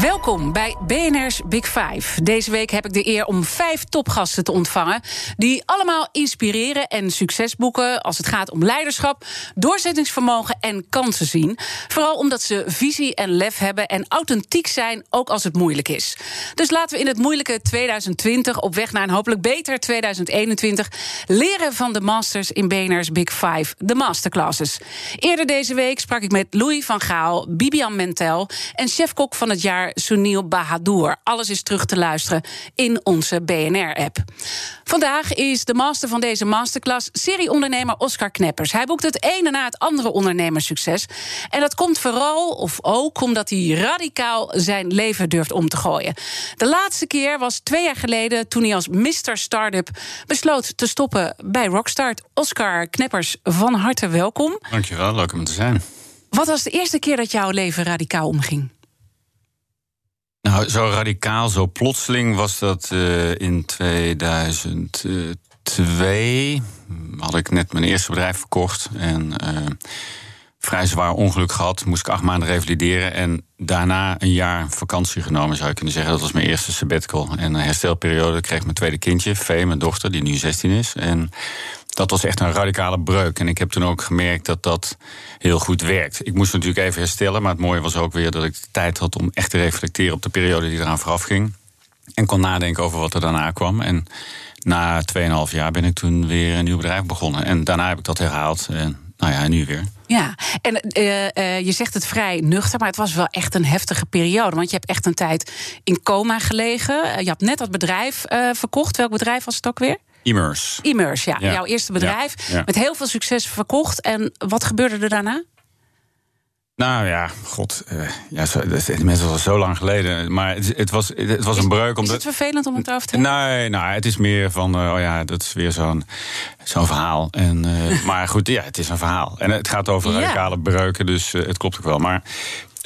Welkom bij BNR's Big Five. Deze week heb ik de eer om vijf topgasten te ontvangen. die allemaal inspireren en succes boeken. als het gaat om leiderschap, doorzettingsvermogen en kansen zien. Vooral omdat ze visie en lef hebben en authentiek zijn, ook als het moeilijk is. Dus laten we in het moeilijke 2020 op weg naar een hopelijk beter 2021 leren van de masters in BNR's Big Five, de masterclasses. Eerder deze week sprak ik met Louis van Gaal, Bibian Mentel en chefkok van het jaar Sunil Bahadur. Alles is terug te luisteren in onze BNR-app. Vandaag is de master van deze masterclass serieondernemer Oscar Kneppers. Hij boekt het ene na het andere ondernemerssucces. En dat komt vooral, of ook, omdat hij radicaal zijn leven durft om te gooien. De laatste keer was twee jaar geleden toen hij als Mr. Startup besloot te stoppen bij Rockstart. Oscar Kneppers, van harte welkom. Dankjewel, leuk om te zijn. Wat was de eerste keer dat jouw leven radicaal omging? Nou, zo radicaal, zo plotseling was dat uh, in 2002. Had ik net mijn eerste bedrijf verkocht en uh, vrij zwaar ongeluk gehad. Moest ik acht maanden revalideren en daarna een jaar vakantie genomen, zou je kunnen zeggen. Dat was mijn eerste sabbatical. En een herstelperiode kreeg mijn tweede kindje, Vee, mijn dochter, die nu 16 is. En dat was echt een radicale breuk. En ik heb toen ook gemerkt dat dat heel goed werkt. Ik moest natuurlijk even herstellen, maar het mooie was ook weer dat ik de tijd had om echt te reflecteren op de periode die eraan vooraf ging. En kon nadenken over wat er daarna kwam. En na 2,5 jaar ben ik toen weer een nieuw bedrijf begonnen. En daarna heb ik dat herhaald. En nou ja, nu weer. Ja, en uh, uh, je zegt het vrij nuchter, maar het was wel echt een heftige periode. Want je hebt echt een tijd in coma gelegen. Je had net dat bedrijf verkocht. Welk bedrijf was het ook weer? Immerse. Immerse, ja. Jouw eerste bedrijf. Ja, ja. Met heel veel succes verkocht. En wat gebeurde er daarna? Nou ja, god, uh, ja, zo, is inmiddels al zo lang geleden. Maar het, het was, het was is, een breuk. Omdat, is het vervelend om het over te hebben? Nee, nou, het is meer van, uh, oh ja, dat is weer zo'n zo'n verhaal. En, uh, maar goed, ja, het is een verhaal. En het gaat over radicale breuken, dus het klopt ook wel. Maar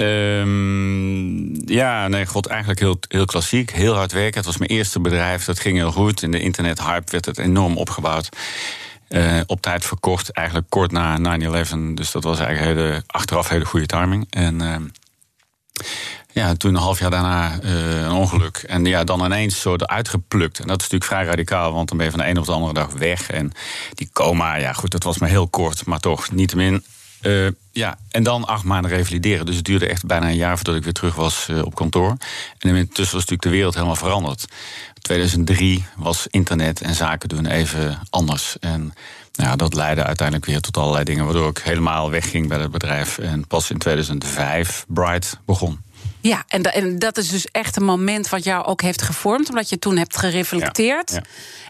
Um, ja, nee, god, eigenlijk heel, heel klassiek. Heel hard werken. Het was mijn eerste bedrijf. Dat ging heel goed. In de internethype werd het enorm opgebouwd. Uh, op tijd verkocht, eigenlijk kort na 9-11. Dus dat was eigenlijk hele, achteraf hele goede timing. En uh, ja, toen een half jaar daarna uh, een ongeluk. En ja, dan ineens zo eruit geplukt. En dat is natuurlijk vrij radicaal, want dan ben je van de een op de andere dag weg. En die coma, ja goed, dat was maar heel kort. Maar toch, niettemin uh, ja, en dan acht maanden revalideren. Dus het duurde echt bijna een jaar voordat ik weer terug was uh, op kantoor. En intussen was natuurlijk de wereld helemaal veranderd. 2003 was internet en zaken doen even anders. En nou dat leidde uiteindelijk weer tot allerlei dingen... waardoor ik helemaal wegging bij het bedrijf. En pas in 2005 Bright begon. Ja, en, en, dat is dus echt een moment wat jou ook heeft gevormd, omdat je toen hebt gereflecteerd. Ja, ja.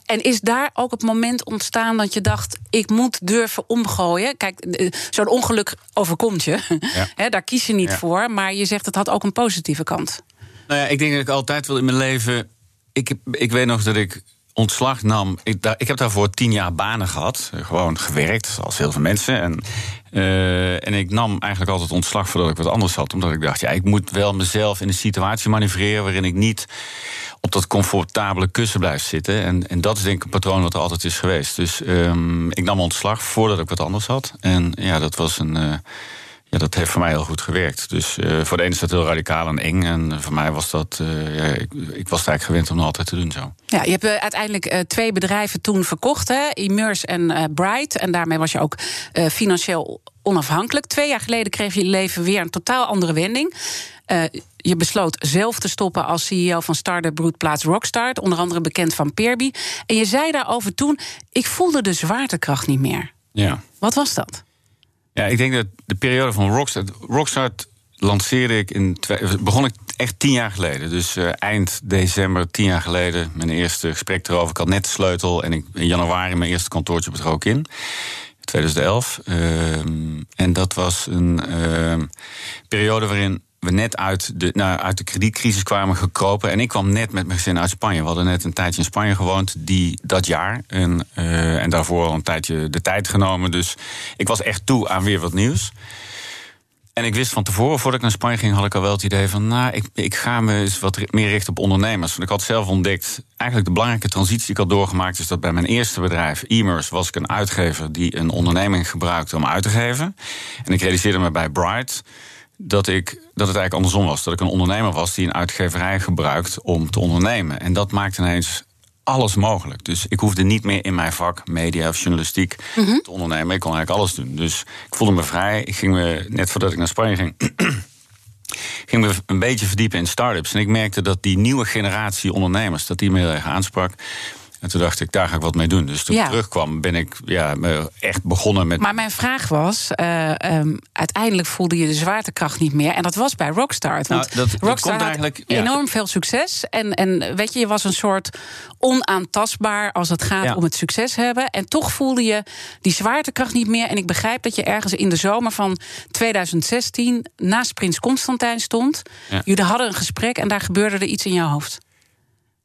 En is daar ook het moment ontstaan dat je dacht: ik moet durven omgooien? Kijk, eh, zo'n ongeluk overkomt je. Ja. daar kies je niet voor, maar je zegt het had ook een positieve kant. Nou ja, ik denk dat ik altijd wil in mijn leven. Ik, ik weet nog dat ik ontslag nam. Ik, daar, ik heb daarvoor tien jaar banen gehad. Gewoon gewerkt, zoals heel veel mensen. En, uh, en ik nam eigenlijk altijd ontslag voordat ik wat anders had. Omdat ik dacht, ja, ik moet wel mezelf in een situatie manoeuvreren... waarin ik niet op dat comfortabele kussen blijf zitten. En, en dat is denk ik een patroon wat er altijd is geweest. Dus um, ik nam ontslag voordat ik wat anders had. En ja, dat was een... Uh, ja, dat heeft voor mij heel goed gewerkt. Dus uh, voor de ene is dat heel radicaal en eng. En voor mij was dat. Uh, ja, ik, ik, was het eigenlijk gewend om dat altijd te doen zo. Ja, je hebt uh, uiteindelijk twee bedrijven toen verkocht, hè? Immerse en Bright. En daarmee was je ook financieel onafhankelijk. Twee jaar geleden kreeg je leven weer een totaal andere wending. je besloot zelf te stoppen als CEO van start-up Broedplaats Rockstart. Onder andere bekend van Peerby. En je zei daarover toen: ik voelde de zwaartekracht niet meer. Ja. Wat was dat? Ja, ik denk dat de periode van Rockstart... Rockstart lanceerde ik in... begon ik echt tien jaar geleden. Dus uh, eind december, tien jaar geleden... mijn eerste gesprek erover. Ik had net de sleutel en ik, in januari mijn eerste kantoortje betrok in. 2011. Uh, en dat was een uh, periode waarin we net uit de, nou, uit de kredietcrisis kwamen gekropen. En ik kwam net met mijn gezin uit Spanje. We hadden net een tijdje in Spanje gewoond die, dat jaar. En, uh, en daarvoor al een tijdje de tijd genomen. Dus ik was echt toe aan weer wat nieuws. En ik wist van tevoren, voordat ik naar Spanje ging, had ik al wel het idee van, nou, ik, ik ga me eens wat meer richten op ondernemers. Want ik had zelf ontdekt, eigenlijk de belangrijke transitie die ik had doorgemaakt, is dat bij mijn eerste bedrijf, e-mers, was ik een uitgever die een onderneming gebruikte om uit te geven. En ik realiseerde me bij Bright dat, ik, dat het eigenlijk andersom was. Dat ik een ondernemer was die een uitgeverij gebruikt om te ondernemen. En dat maakte ineens alles mogelijk. Dus ik hoefde niet meer in mijn vak, media of journalistiek, Mhm. te ondernemen. Ik kon eigenlijk alles doen. Dus ik voelde me vrij. Ik ging me, net voordat ik naar Spanje ging, ging me een beetje verdiepen in start-ups. En ik merkte dat die nieuwe generatie ondernemers, dat die me heel erg aansprak. En toen dacht ik, daar ga ik wat mee doen. Dus toen Ja. ik terugkwam, ben ik ja, echt begonnen met. Maar mijn vraag was, eh, ehm, uiteindelijk voelde je de zwaartekracht niet meer. En dat was bij Rockstart. Want Nou, dat- dat Rockstar komt had eigenlijk- ja. enorm veel succes. En, en weet je, je was een soort onaantastbaar als het gaat Ja. om het succes hebben. En toch voelde je die zwaartekracht niet meer. En ik begrijp dat je ergens in de zomer van 2016 naast Prins Constantijn stond. Jullie hadden een gesprek en daar gebeurde er iets in jouw hoofd.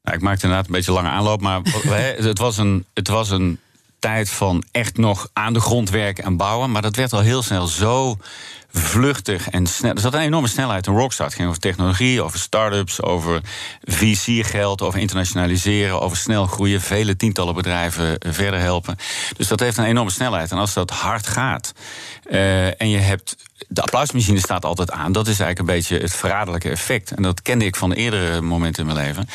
Nou, ik maakte inderdaad een beetje lange aanloop, maar het, was een, het was een tijd van echt nog aan de grond werken en bouwen. Maar dat werd al heel snel zo vluchtig en snel. Er zat een enorme snelheid in Rockstar. Het ging over technologie, over start-ups, over VC-geld, over internationaliseren, over snel groeien, vele tientallen bedrijven eh, verder helpen. Dus dat heeft een enorme snelheid. En als dat hard gaat eh, en je hebt. De applausmachine staat altijd aan. Dat is eigenlijk een beetje het verraderlijke effect. En dat kende ik van eerdere momenten in mijn leven.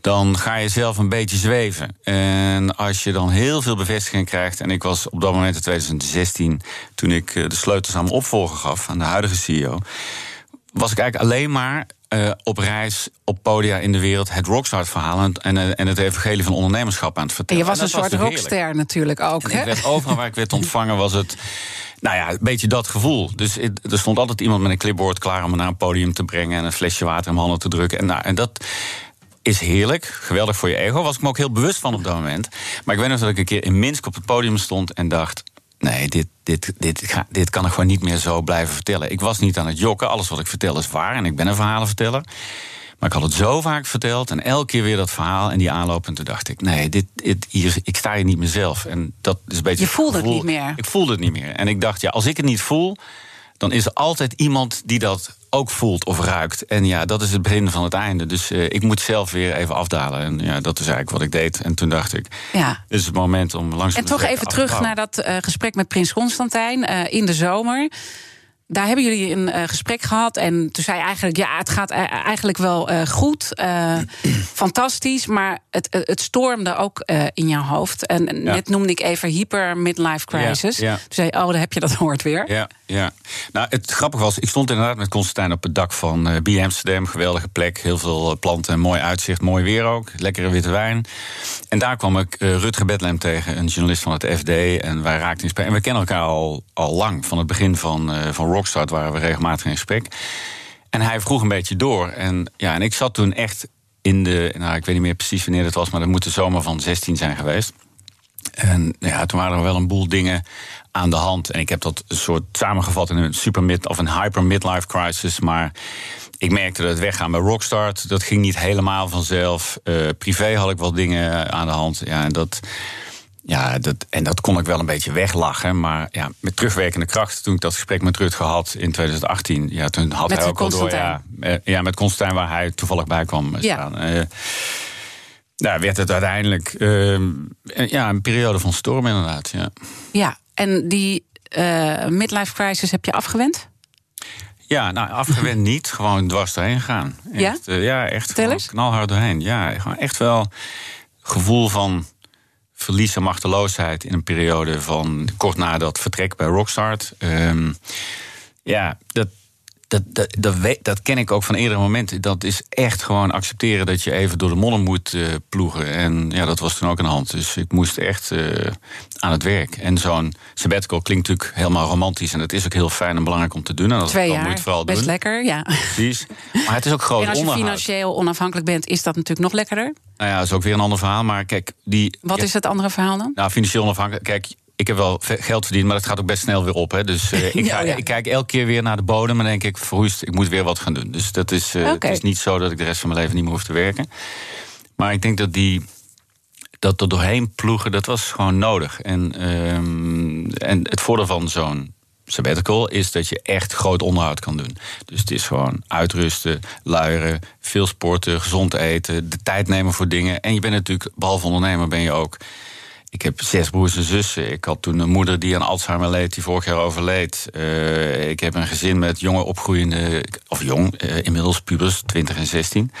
Dan ga je zelf een beetje zweven. En als je dan heel veel bevestiging krijgt. En ik was op dat moment in 2016, toen ik eh, de sleutels aan mijn opvolger gaf, aan de huidige CEO. Was ik eigenlijk alleen maar eh, op reis op podia in de wereld het Rockstart-verhaal en, en, en het evangelie van ondernemerschap aan het En vertellen. je was En een soort heerlijk. rockster natuurlijk ook. En werd overal waar ik werd ontvangen was het... Nou ja, een beetje dat gevoel. Dus er stond altijd iemand met een clipboard klaar om me naar een podium te brengen... en een flesje water in mijn handen te drukken. En, nou, en dat is heerlijk, geweldig voor je ego. Was ik me ook heel bewust van op dat moment. Maar ik weet nog dat ik een keer in Minsk op het podium stond en dacht... Nee, dit, dit, dit, ga- dit kan ik gewoon niet meer zo blijven vertellen. Ik was niet aan het jokken. Alles wat ik vertel is waar en ik ben een verhalenverteller. Maar ik had het zo vaak verteld en elke keer weer dat verhaal en die aanloop. En toen dacht ik, nee, dit, dit, hier, ik sta hier niet mezelf. En dat is een beetje. Je voelde het niet meer. Ik voelde het niet meer. En ik dacht, ja, als ik het niet voel, dan is er altijd iemand die dat ook voelt of ruikt. En ja, dat is het begin van het einde. Dus eh, ik moet zelf weer even afdalen. En ja, dat is eigenlijk wat ik deed. En toen dacht ik, Ja. dit is het moment om langzaam En toch even terug naar dat eh, gesprek met Prins Constantijn eh, in de zomer. Daar hebben jullie een eh, gesprek gehad. En toen zei eigenlijk: ja, het gaat e- eigenlijk wel eh, goed. eh, fantastisch. Maar het, het stormde ook in jouw hoofd. En net noemde ik even hyper midlife crisis. Ja, ja. Toen zei je: oh, dan heb je dat hoort weer. Ja, ja. Nou, het grappige was, ik stond inderdaad met Constantijn op het dak van B Amsterdam. Geweldige plek, heel veel planten en mooi uitzicht, mooi weer ook. Lekkere witte wijn. En daar kwam ik Rutger Bedlem tegen, een journalist van het FD. En wij raakten in gesprek. En we kennen elkaar al, al lang. Van het begin van, van Rockstart waren we regelmatig in gesprek. En hij vroeg een beetje door. En, ja, en ik zat toen echt in de, nou, ik weet niet meer precies wanneer het was, maar dat moet de zomer van 16 zijn geweest. En ja, toen waren er wel een boel dingen aan de hand. En ik heb dat een soort samengevat in een super mid of een hyper midlife crisis. Maar ik merkte dat het weggaan bij Rockstart, dat ging niet helemaal vanzelf. Eh, privé had ik wel dingen aan de hand. Ja, en dat. Ja, dat, en dat kon ik wel een beetje weglachen. Maar ja, met terugwerkende kracht, toen ik dat gesprek met Rutger had in 2018, ja, toen had Met hij ook wel door. Ja, eh, ja, met Constantijn, waar hij toevallig bij kwam Ja. staan. Eh, nou, werd het uiteindelijk eh, ja, een periode van storm, inderdaad. Ja, Ja, en die eh, midlife crisis heb je afgewend? ja nou, afgewend niet, gewoon dwars doorheen gaan. Ja? Echt, eh, ja, echt knalhard doorheen. Ja, gewoon echt wel gevoel van verlies en machteloosheid in een periode van kort na dat vertrek bij Rockstart. Ehm, ja, dat, dat, dat, dat, ken ik ook van eerdere momenten. Dat is echt gewoon accepteren dat je even door de modder moet eh, ploegen. En ja, dat was toen ook aan de hand. Dus ik moest echt eh, aan het werk. En zo'n sabbatical klinkt natuurlijk helemaal romantisch. En dat is ook heel fijn en belangrijk om te doen. En dat Twee jaar, moet vooral best doen. lekker, ja. Precies. Maar het is ook groot En als je onderhoud. financieel onafhankelijk bent, is dat natuurlijk nog lekkerder. Nou ja, dat is ook weer een ander verhaal. Maar kijk, die. Wat ja, is het andere verhaal dan? Nou, financieel onafhankelijk. Kijk, ik heb wel geld verdiend, maar dat gaat ook best snel weer op. Hè. Dus uh, ik, ga, ik, kijk elke keer weer naar de bodem en denk ik, verroest, ik moet weer wat gaan doen. Dus dat is, uh, het is niet zo dat ik de rest van mijn leven niet meer hoef te werken. Maar ik denk dat die dat er doorheen ploegen, dat was gewoon nodig. En, um, en het voordeel van zo'n sabbatical is dat je echt groot onderhoud kan doen. Dus het is gewoon uitrusten, luieren, veel sporten, gezond eten, de tijd nemen voor dingen. En je bent natuurlijk, behalve ondernemer, ben je ook. Ik heb zes broers en zussen. Ik had toen een moeder die aan Alzheimer leed, die vorig jaar overleed. Uh, ik heb een gezin met jonge opgroeiende, of jong, uh, inmiddels pubers, 20 en 16.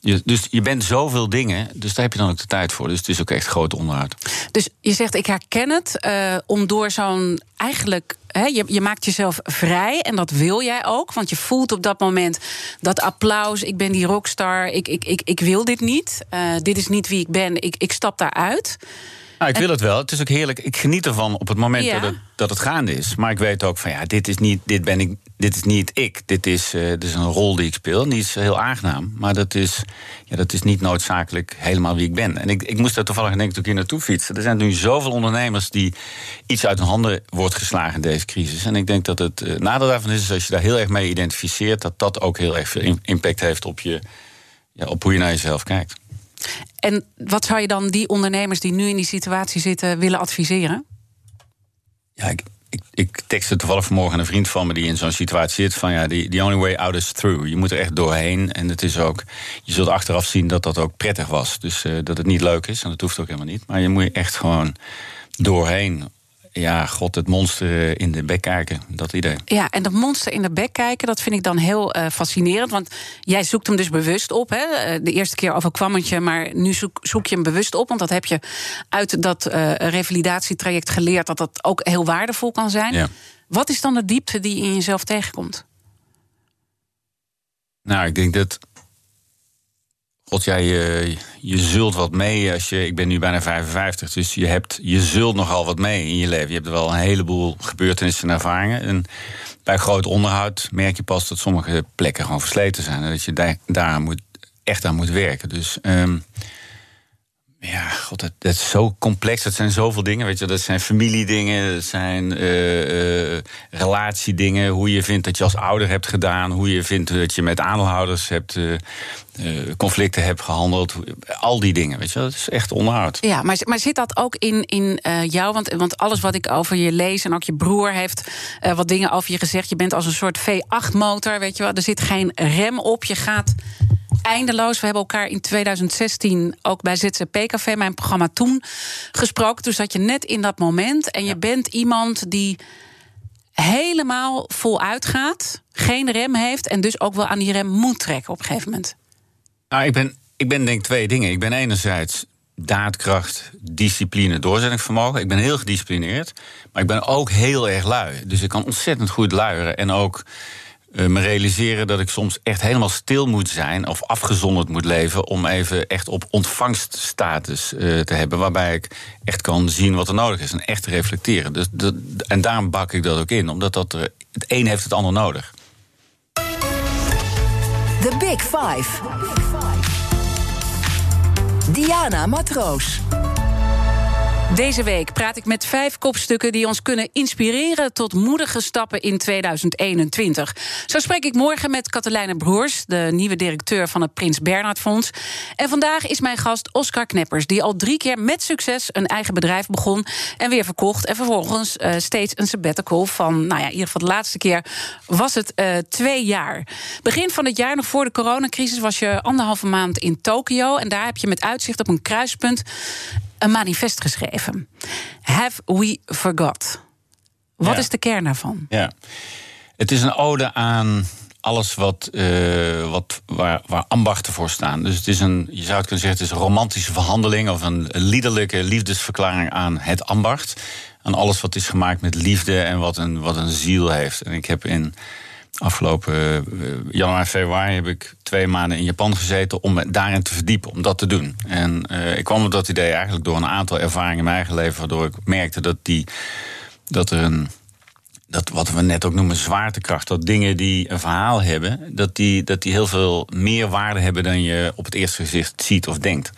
Je, dus je bent zoveel dingen, dus daar heb je dan ook de tijd voor. Dus het is ook echt groot onderhoud. Dus je zegt, ik herken het, uh, om door zo'n eigenlijk je, je, maakt jezelf vrij en dat wil jij ook. Want je voelt op dat moment dat applaus. Ik ben die rockstar. Ik, ik, ik, ik wil dit niet. Dit is niet wie ik ben. Ik, ik stap daaruit. Nou, ik wil het wel. Het is ook heerlijk. Ik geniet ervan op het moment ja. dat, het, dat het gaande is. Maar ik weet ook van ja, dit is niet, dit ben ik, dit is niet ik. Dit is, uh, dit is een rol die ik speel. die is heel aangenaam. Maar dat is, ja, dat is niet noodzakelijk helemaal wie ik ben. En ik, ik moest daar toevallig toen ik hier naartoe fietsen. Er zijn nu zoveel ondernemers die iets uit hun handen wordt geslagen in deze crisis. En ik denk dat het uh, nadeel daarvan is, is als je daar heel erg mee identificeert, dat dat ook heel erg veel impact heeft op, je, ja, op hoe je naar jezelf kijkt. En wat zou je dan die ondernemers die nu in die situatie zitten willen adviseren? Ja, ik, ik, ik textte toevallig vanmorgen een vriend van me die in zo'n situatie zit. Van ja, the only way out is through. Je moet er echt doorheen. En het is ook, je zult achteraf zien dat dat ook prettig was. Dus uh, dat het niet leuk is. En dat hoeft ook helemaal niet. Maar je moet echt gewoon doorheen ja, god, het monster in de bek kijken. Dat idee. Ja, en dat monster in de bek kijken, dat vind ik dan heel uh, fascinerend. Want jij zoekt hem dus bewust op. Hè? Eh, de eerste keer overkwam het je, maar nu zoek, zoek je hem bewust op. Want dat heb je uit dat uh, revalidatietraject geleerd... dat dat ook heel waardevol kan zijn. Ja. Wat is dan de diepte die in jezelf tegenkomt? Nou, ik denk dat God, jij, je, je zult wat mee als je. Ik ben nu bijna 55, dus je, hebt, je zult nogal wat mee in je leven. Je hebt er wel een heleboel gebeurtenissen en ervaringen. En bij groot onderhoud merk je pas dat sommige plekken gewoon versleten zijn. En dat je daar, daar moet, echt aan moet werken. Dus. Um, ja, god, dat, is zo complex. Dat zijn zoveel dingen. Weet je, dat zijn familiedingen, dat zijn uh, uh, relatiedingen. Hoe je vindt dat je als ouder hebt gedaan. Hoe je vindt dat je met aandeelhouders hebt, uh, conflicten hebt gehandeld. Al die dingen, weet je, dat is echt onderhoud. Ja, maar, maar zit dat ook in, in jou? Want, want alles wat ik over je lees en ook je broer heeft wat dingen over je gezegd. Je bent als een soort V8-motor, weet je wel. Er zit geen rem op. Je gaat eindeloos. We hebben elkaar in 2016 ook bij ZZP Café, mijn programma toen, gesproken. Toen zat je net in dat moment. En je bent iemand die helemaal voluit gaat, geen rem heeft en dus ook wel aan die rem moet trekken op een gegeven moment. Nou, ik ben, ik ben denk twee dingen. Ik ben enerzijds daadkracht, discipline, doorzettingsvermogen. Ik ben heel gedisciplineerd, maar ik ben ook heel erg lui. Dus ik kan ontzettend goed luieren en ook uh, me realiseren dat ik soms echt helemaal stil moet zijn of afgezonderd moet leven om even echt op ontvangststatus uh, te hebben, waarbij ik echt kan zien wat er nodig is en echt te reflecteren. Dus en daarom bak ik dat ook in, omdat dat er, het een heeft het ander nodig. The Big Five. Diana Matroos. Deze week praat ik met vijf kopstukken die ons kunnen inspireren tot moedige stappen in 2021. Zo spreek ik morgen met Katelijne Broers, de nieuwe directeur van het Prins Bernhard Fonds. En vandaag is mijn gast Oscar Kneppers, die al drie keer met succes een eigen bedrijf begon en weer verkocht. En vervolgens uh, steeds een sabbatical van, nou ja, in ieder geval de laatste keer was het uh, twee jaar. Begin van het jaar, nog voor de coronacrisis, was je anderhalve maand in Tokio. En daar heb je met uitzicht op een kruispunt een manifest geschreven. Have we forgot? Wat is de kern daarvan? Ja, het is een ode aan alles wat, uh, wat, waar, waar ambachten voor staan. Dus het is een, je zou het kunnen zeggen, het is een romantische verhandeling of een liederlijke liefdesverklaring aan het ambacht. Aan alles wat is gemaakt met liefde en wat een, wat een ziel heeft. En ik heb in Afgelopen uh, januari, februari heb ik twee maanden in Japan gezeten om me daarin te verdiepen, om dat te doen. En uh, ik kwam op dat idee eigenlijk door een aantal ervaringen in mijn eigen leven, waardoor ik merkte dat, die, dat er een. Dat wat we net ook noemen zwaartekracht, dat dingen die een verhaal hebben, dat die, dat die heel veel meer waarde hebben dan je op het eerste gezicht ziet of denkt.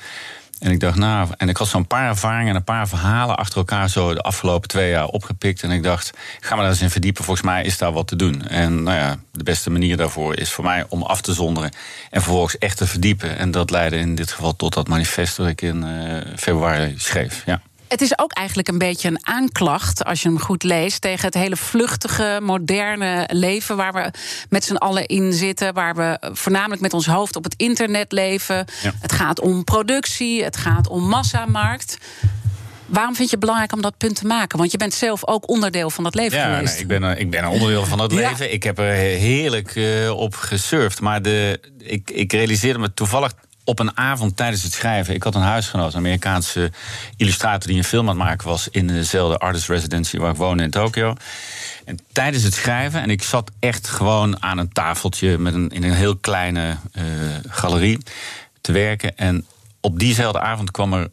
En ik dacht, nou, en ik had zo'n paar ervaringen en een paar verhalen achter elkaar zo de afgelopen twee jaar opgepikt. En ik dacht, ga me daar eens in verdiepen. Volgens mij is daar wat te doen. En nou ja, de beste manier daarvoor is voor mij om af te zonderen en vervolgens echt te verdiepen. En dat leidde in dit geval tot dat manifest dat ik in uh, februari schreef. Ja. Het is ook eigenlijk een beetje een aanklacht, als je hem goed leest, tegen het hele vluchtige, moderne leven waar we met z'n allen in zitten, waar we voornamelijk met ons hoofd op het internet leven. Het gaat om productie, het gaat om massamarkt. Waarom vind je het belangrijk om dat punt te maken? Want je bent zelf ook onderdeel van dat leven ja, geweest. Nee, ik, ben, ik ben een onderdeel van dat leven. Ik heb er heerlijk uh, op gesurfd. Maar de, ik, ik realiseerde me toevallig op een avond tijdens het schrijven. Ik had een huisgenoot, een Amerikaanse illustrator die een film aan het maken was in dezelfde artist residency waar ik woonde in Tokio. En tijdens het schrijven, en ik zat echt gewoon aan een tafeltje met een, in een heel kleine uh, galerie te werken. En op diezelfde avond kwam er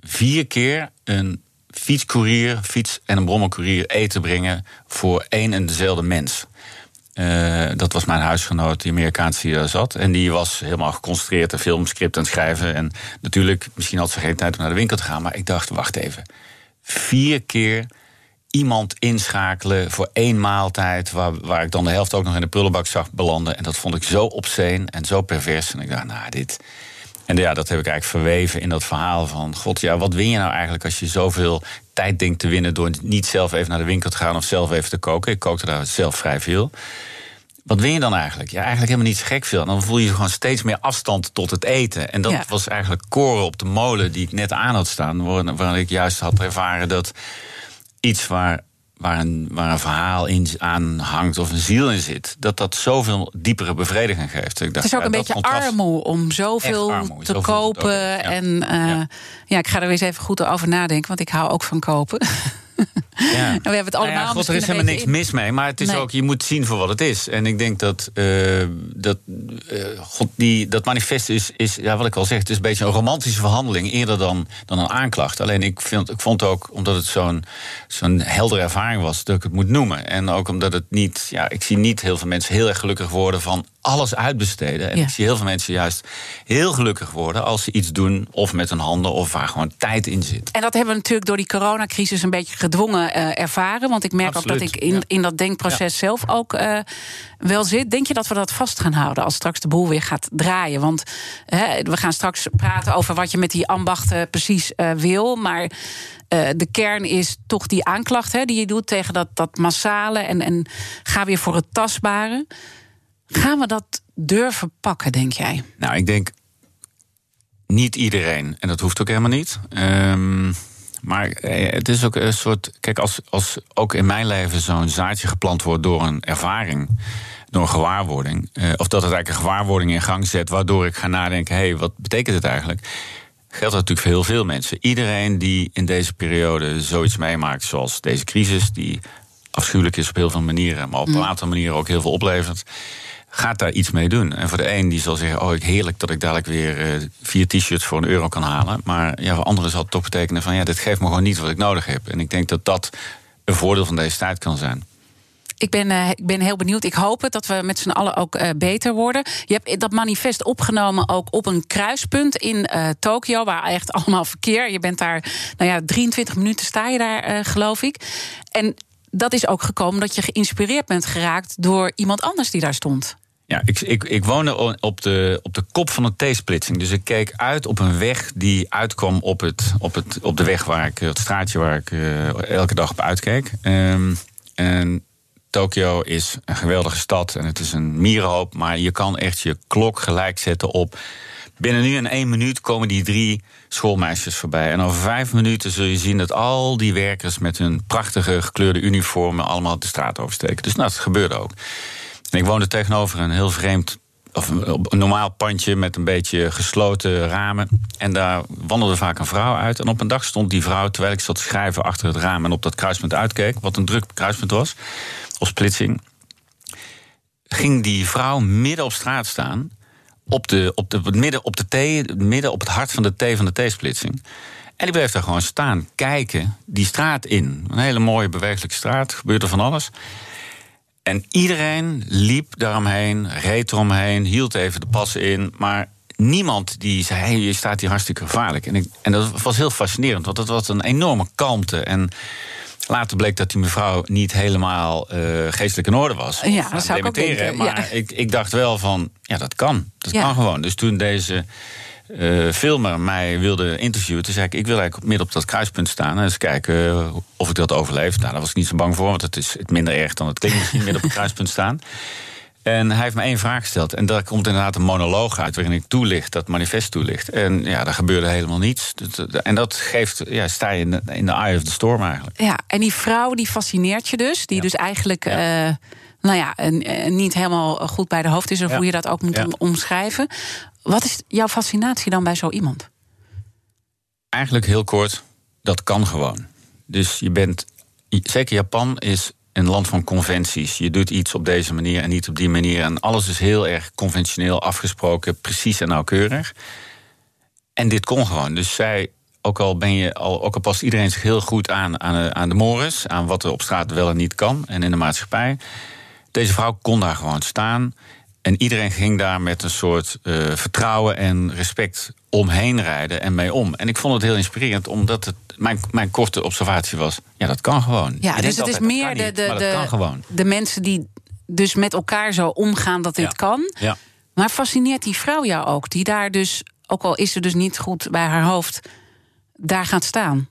vier keer een fietscourier, fiets- en een brommelcourier eten brengen voor één en dezelfde mens. Uh, dat was mijn huisgenoot, die Amerikaanse daar zat. En die was helemaal geconcentreerd, een filmscript aan schrijven. En natuurlijk, misschien had ze geen tijd om naar de winkel te gaan. Maar ik dacht, wacht even. Vier keer iemand inschakelen voor één maaltijd... Waar, waar ik dan de helft ook nog in de prullenbak zag belanden. En dat vond ik zo obscene en zo pervers. En ik dacht, nou, dit... En ja, dat heb ik eigenlijk verweven in dat verhaal van... God, ja, wat win je nou eigenlijk als je zoveel tijd denkt te winnen... door niet zelf even naar de winkel te gaan of zelf even te koken? Ik kookte daar zelf vrij veel. Wat win je dan eigenlijk? Ja, eigenlijk helemaal niet gek veel. Dan voel je gewoon steeds meer afstand tot het eten. En dat was eigenlijk koren op de molen die ik net aan had staan... waar ik juist had ervaren dat iets waar waar een, waar een verhaal in aan hangt of een ziel in zit, dat dat zoveel diepere bevrediging geeft. Ik dacht, het is ook ja, een beetje armoe om zoveel armoe, te zoveel kopen. te ja. En uh, ja. ja. ik ga er weer eens even goed over nadenken, want ik hou ook van kopen. Ja. en we hebben het allemaal. Nou ja, God, er is helemaal niks mis mee. Maar het is Nee. ook, je moet zien voor wat het is. En ik denk dat eh, dat, eh, God, die, dat manifest is, is, ja, wat ik al zeg, het is een beetje een romantische verhandeling eerder dan, dan een aanklacht. Alleen ik, vind, ik vond ook, omdat het zo'n zo'n heldere ervaring was, dat ik het moet noemen. En ook omdat het niet, ja, ik zie niet heel veel mensen heel erg gelukkig worden van alles uitbesteden. En Ja. ik zie heel veel mensen juist heel gelukkig worden als ze iets doen, of met hun handen, of waar gewoon tijd in zit. En dat hebben we natuurlijk door die coronacrisis een beetje gedwongen eh, ervaren. Want ik merk ook dat ik in, ja. in dat denkproces zelf ook eh, wel zit. Denk je dat we dat vast gaan houden als straks de boel weer gaat draaien? Want hè, we gaan straks praten over wat je met die ambachten precies eh, wil. Maar de kern is toch die aanklacht hè, die je doet tegen dat, dat massale. En, en ga weer voor het tastbare. Gaan we dat durven pakken, denk jij? Nou, ik denk niet iedereen. En dat hoeft ook helemaal niet. Ehm, maar eh, het is ook een soort. Kijk, als, als ook in mijn leven zo'n zaadje geplant wordt door een ervaring, door een gewaarwording. eh, of dat het eigenlijk een gewaarwording in gang zet, waardoor ik ga nadenken: hé, hey, wat betekent het eigenlijk? Geldt dat natuurlijk voor heel veel mensen. Iedereen die in deze periode zoiets meemaakt, zoals deze crisis, die afschuwelijk is op heel veel manieren, maar op een aantal manieren ook heel veel oplevert gaat daar iets mee doen. En voor de een die zal zeggen, oh, heerlijk dat ik dadelijk weer eh, vier t-shirts voor een euro kan halen. Maar ja, voor anderen zal het toch betekenen van, ja, dit geeft me gewoon niet wat ik nodig heb. En ik denk dat dat een voordeel van deze tijd kan zijn. Ik ben, eh, ik ben heel benieuwd. Ik hoop het dat we met z'n allen ook eh, beter worden. Je hebt dat manifest opgenomen ook op een kruispunt in eh Tokio, waar echt allemaal verkeer. Je bent daar, nou ja, 23 minuten sta je daar, geloof ik. En dat is ook gekomen dat je geïnspireerd bent geraakt door iemand anders die daar stond. Ja, ik, ik, ik woonde op de, op de kop van een T-splitsing. Dus ik keek uit op een weg die uitkwam op, het, op, het, op de weg waar ik, het straatje waar ik eh, elke dag op uitkeek. Ehm, en Tokio is een geweldige stad en het is een mierenhoop. Maar je kan echt je klok gelijk zetten op. Binnen nu en één minuut komen die drie schoolmeisjes voorbij. En over vijf minuten zul je zien dat al die werkers met hun prachtige gekleurde uniformen allemaal de straat oversteken. Dus nou, dat gebeurde ook. Ik woonde tegenover een heel vreemd, of een, normaal pandje met een beetje gesloten ramen. En daar wandelde vaak een vrouw uit. En op een dag stond die vrouw, terwijl ik zat schrijven achter het raam en op dat kruispunt uitkeek, wat een druk kruispunt was, of splitsing, ging die vrouw midden op straat staan. Op, de, op, de, midden, op, de T, midden op het hart van de T van de T-splitsing. En die bleef daar gewoon staan, kijken, die straat in. Een hele mooie, bewegelijke straat, gebeurde van alles. En iedereen liep daaromheen, reed eromheen, hield even de passen in. Maar niemand die zei: hey, je staat hier hartstikke gevaarlijk. En, ik, en dat was heel fascinerend, want dat was een enorme kalmte. En later bleek dat die mevrouw niet helemaal uh, geestelijk in orde was. Ja, dat zou ik ook denken. Maar ik, ik dacht wel van: ja, dat kan. Dat kan gewoon. Dus toen deze uh, filmer mij wilde interviewen. Toen zei ik, ik wil eigenlijk midden op dat kruispunt staan... en eens kijken eh, of ik dat overleef. Nou, daar was ik niet zo bang voor, want het is het minder erg dan het klinkt misschien midden op het kruispunt staan. En hij heeft me één vraag gesteld. En daar komt inderdaad een monoloog uit waarin ik toelicht, dat manifest toelicht. En ja, daar gebeurde helemaal niets. En dat geeft, ja, sta je in de, in de eye of the storm eigenlijk. Ja, en die vrouw die fascineert je dus. Die dus eigenlijk, ja. Uh, nou ja, niet helemaal goed bij de hoofd is, of hoe je dat ook moet omschrijven. Wat is jouw fascinatie dan bij zo iemand? Eigenlijk heel kort, dat kan gewoon. Dus je bent, zeker Japan is een land van conventies. Je doet iets op deze manier en niet op die manier. En alles is heel erg conventioneel afgesproken, precies en nauwkeurig. En dit kon gewoon. Dus zij, ook al ben je al, ook al past iedereen zich heel goed aan, aan, de, aan de mores, aan wat er op straat wel en niet kan en in de maatschappij. Deze vrouw kon daar gewoon staan. En iedereen ging daar met een soort uh, vertrouwen en respect omheen rijden en mee om. En ik vond het heel inspirerend, omdat het mijn, mijn korte observatie was: ja, dat kan gewoon. Ja, dus het is meer de, de, de, de mensen die dus met elkaar zo omgaan dat dit kan. Ja. Maar fascineert die vrouw jou ook, die daar dus, ook al is ze dus niet goed bij haar hoofd, daar gaat staan?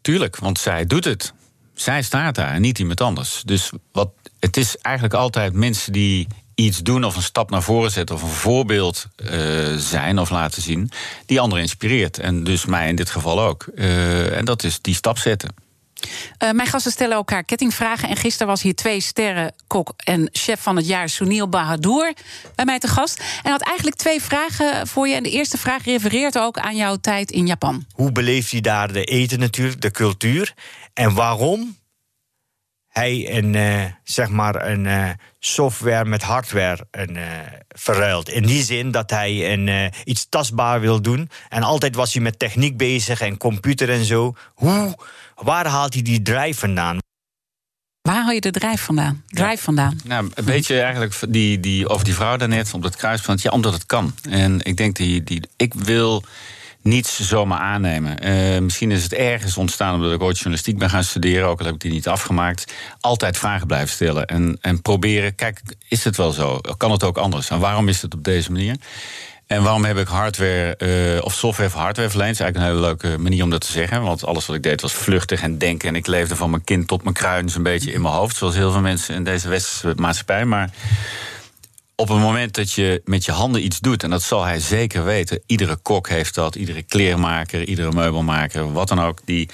Tuurlijk, want zij doet het. Zij staat daar en niet iemand anders. Dus wat, het is eigenlijk altijd mensen die iets doen of een stap naar voren zetten of een voorbeeld uh, zijn of laten zien, die anderen inspireert. En dus mij in dit geval ook. Uh, en dat is die stap zetten. Uh, mijn gasten stellen elkaar kettingvragen. En gisteren was hier twee sterren kok en chef van het jaar, Sunil Bahadur, bij mij te gast. En had eigenlijk twee vragen voor je. En de eerste vraag refereert ook aan jouw tijd in Japan. Hoe beleeft hij daar de eten natuurlijk, de cultuur? En waarom hij een, uh, zeg maar een uh, software met hardware een, uh, verruilt. In die zin dat hij een, iets tastbaar wil doen. En altijd was hij met techniek bezig en computer en zo. Hoe, waar haalt hij die drive vandaan? Waar haal je de drive vandaan? Drive ja. vandaan? Nou, een beetje eigenlijk die, die, over die vrouw daarnet, op dat kruispunt. Ja, omdat het kan. En ik denk, die, die, ik wil niets zomaar aannemen. Uh, misschien is het ergens ontstaan omdat ik ooit journalistiek ben gaan studeren, ook al heb ik die niet afgemaakt. Altijd vragen blijven stellen en, en proberen. Kijk, is het wel zo? Kan het ook anders? En waarom is het op deze manier? En waarom heb ik hardware uh, of software voor hardware verleend? Dat is eigenlijk een hele leuke manier om dat te zeggen. Want alles wat ik deed was vluchtig en denken. En ik leefde van mijn kind tot mijn kruin een beetje in mijn hoofd. Zoals heel veel mensen in deze westerse maatschappij. Maar op het moment dat je met je handen iets doet, en dat zal hij zeker weten, iedere kok heeft dat, iedere kleermaker, iedere meubelmaker, wat dan ook, die,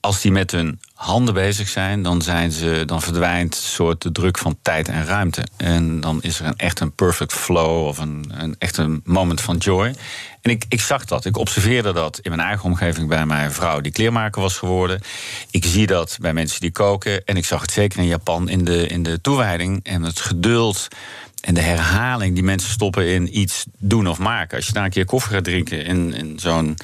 als die met hun handen bezig zijn, dan, zijn ze, dan verdwijnt een soort de druk van tijd en ruimte. En dan is er een, echt een perfect flow of een, een echt een moment van joy. En ik, ik zag dat. Ik observeerde dat in mijn eigen omgeving bij mijn vrouw die kleermaker was geworden. Ik zie dat bij mensen die koken. En ik zag het zeker in Japan in de, in de toewijding en het geduld en de herhaling die mensen stoppen in iets doen of maken. Als je daar een keer koffie gaat drinken in, in zo'n